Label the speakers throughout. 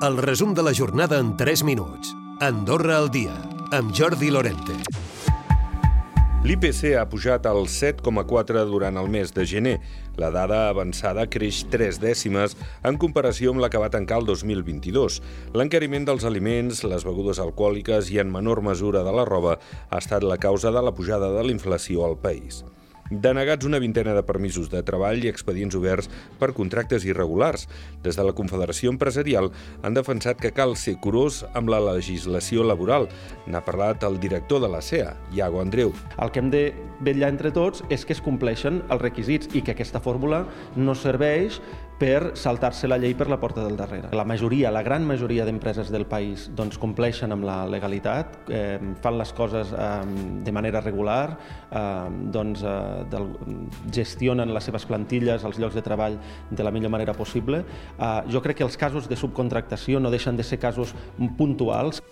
Speaker 1: El resum de la jornada en 3 minuts. Andorra al dia, amb Jordi Lorente.
Speaker 2: L'IPC ha pujat al 7,4 durant el mes de gener. La dada avançada creix 3 dècimes en comparació amb la que va tancar el 2022. L'encariment dels aliments, les begudes alcohòliques i en menor mesura de la roba ha estat la causa de la pujada de la inflació al país denegats una vintena de permisos de treball i expedients oberts per contractes irregulars. Des de la Confederació Empresarial han defensat que cal ser curós amb la legislació laboral. N'ha parlat el director de la CEA, Iago Andreu.
Speaker 3: El que hem de vetllar entre tots és que es compleixen els requisits i que aquesta fórmula no serveix per saltar-se la llei per la porta del darrere. La majoria, la gran majoria d'empreses del país doncs, compleixen amb la legalitat, eh, fan les coses eh, de manera regular, eh, doncs, eh, del, gestionen les seves plantilles, els llocs de treball de la millor manera possible. Eh, jo crec que els casos de subcontractació no deixen de ser casos puntuals.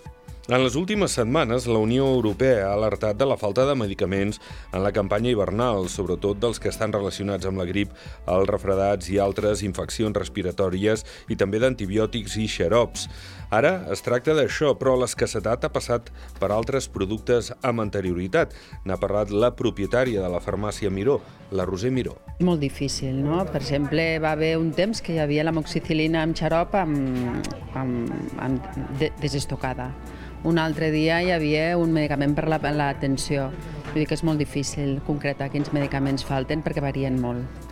Speaker 2: En les últimes setmanes, la Unió Europea ha alertat de la falta de medicaments en la campanya hivernal, sobretot dels que estan relacionats amb la grip, els refredats i altres infeccions respiratòries i també d'antibiòtics i xarops. Ara es tracta d'això, però l'escassetat ha passat per altres productes amb anterioritat. N'ha parlat la propietària de la farmàcia Miró, la Roser Miró.
Speaker 4: Molt difícil, no? Per exemple, va haver un temps que hi havia la moxicilina amb xarop amb, amb, amb de, desestocada un altre dia hi havia un medicament per la, la tensió. Vull dir que és molt difícil concretar quins medicaments falten perquè varien molt.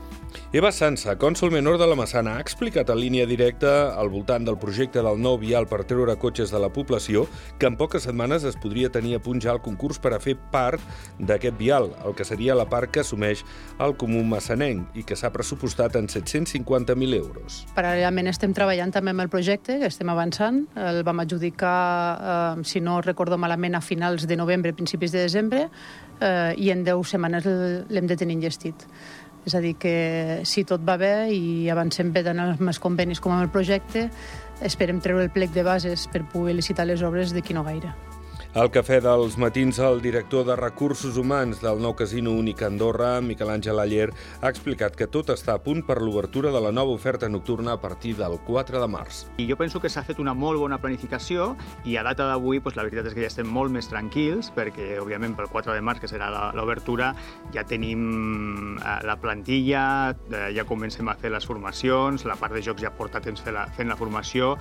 Speaker 2: Eva Sansa, cònsol menor de la Massana, ha explicat en línia directa al voltant del projecte del nou vial per treure cotxes de la població que en poques setmanes es podria tenir a punt ja el concurs per a fer part d'aquest vial, el que seria la part que assumeix el comú massanenc i que s'ha pressupostat en 750.000 euros.
Speaker 5: Paral·lelament estem treballant també amb el projecte, que estem avançant. El vam adjudicar, eh, si no recordo malament, a finals de novembre, principis de desembre, eh, i en 10 setmanes l'hem de tenir enllestit. És a dir, que si tot va bé i avancem bé tant amb els convenis com amb el projecte, esperem treure el plec de bases per poder licitar les obres d'aquí no gaire.
Speaker 2: Al cafè dels matins, el director de Recursos Humans del nou Casino Únic Andorra, Miquel Àngel Aller, ha explicat que tot està a punt per l'obertura de la nova oferta nocturna a partir del 4 de març.
Speaker 6: I jo penso que s'ha fet una molt bona planificació i a data d'avui doncs, la veritat és que ja estem molt més tranquils perquè, òbviament, pel 4 de març, que serà l'obertura, ja tenim eh, la plantilla, eh, ja comencem a fer les formacions, la part de jocs ja porta temps fent la, fent la formació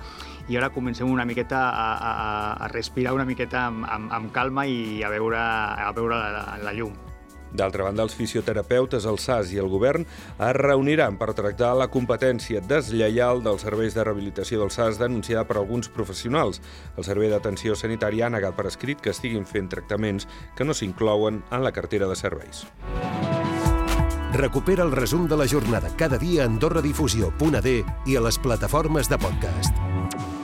Speaker 6: i ara comencem una miqueta a, a, a respirar una miqueta amb, amb, amb calma i a veure, a veure la, la llum.
Speaker 2: D'altra banda, els fisioterapeutes, el SAS i el govern es reuniran per tractar la competència deslleial dels serveis de rehabilitació del SAS denunciada per alguns professionals. El Servei d'Atenció Sanitària ha negat per escrit que estiguin fent tractaments que no s'inclouen en la cartera de serveis.
Speaker 1: Recupera el resum de la jornada cada dia a AndorraDifusió.d i a les plataformes de podcast.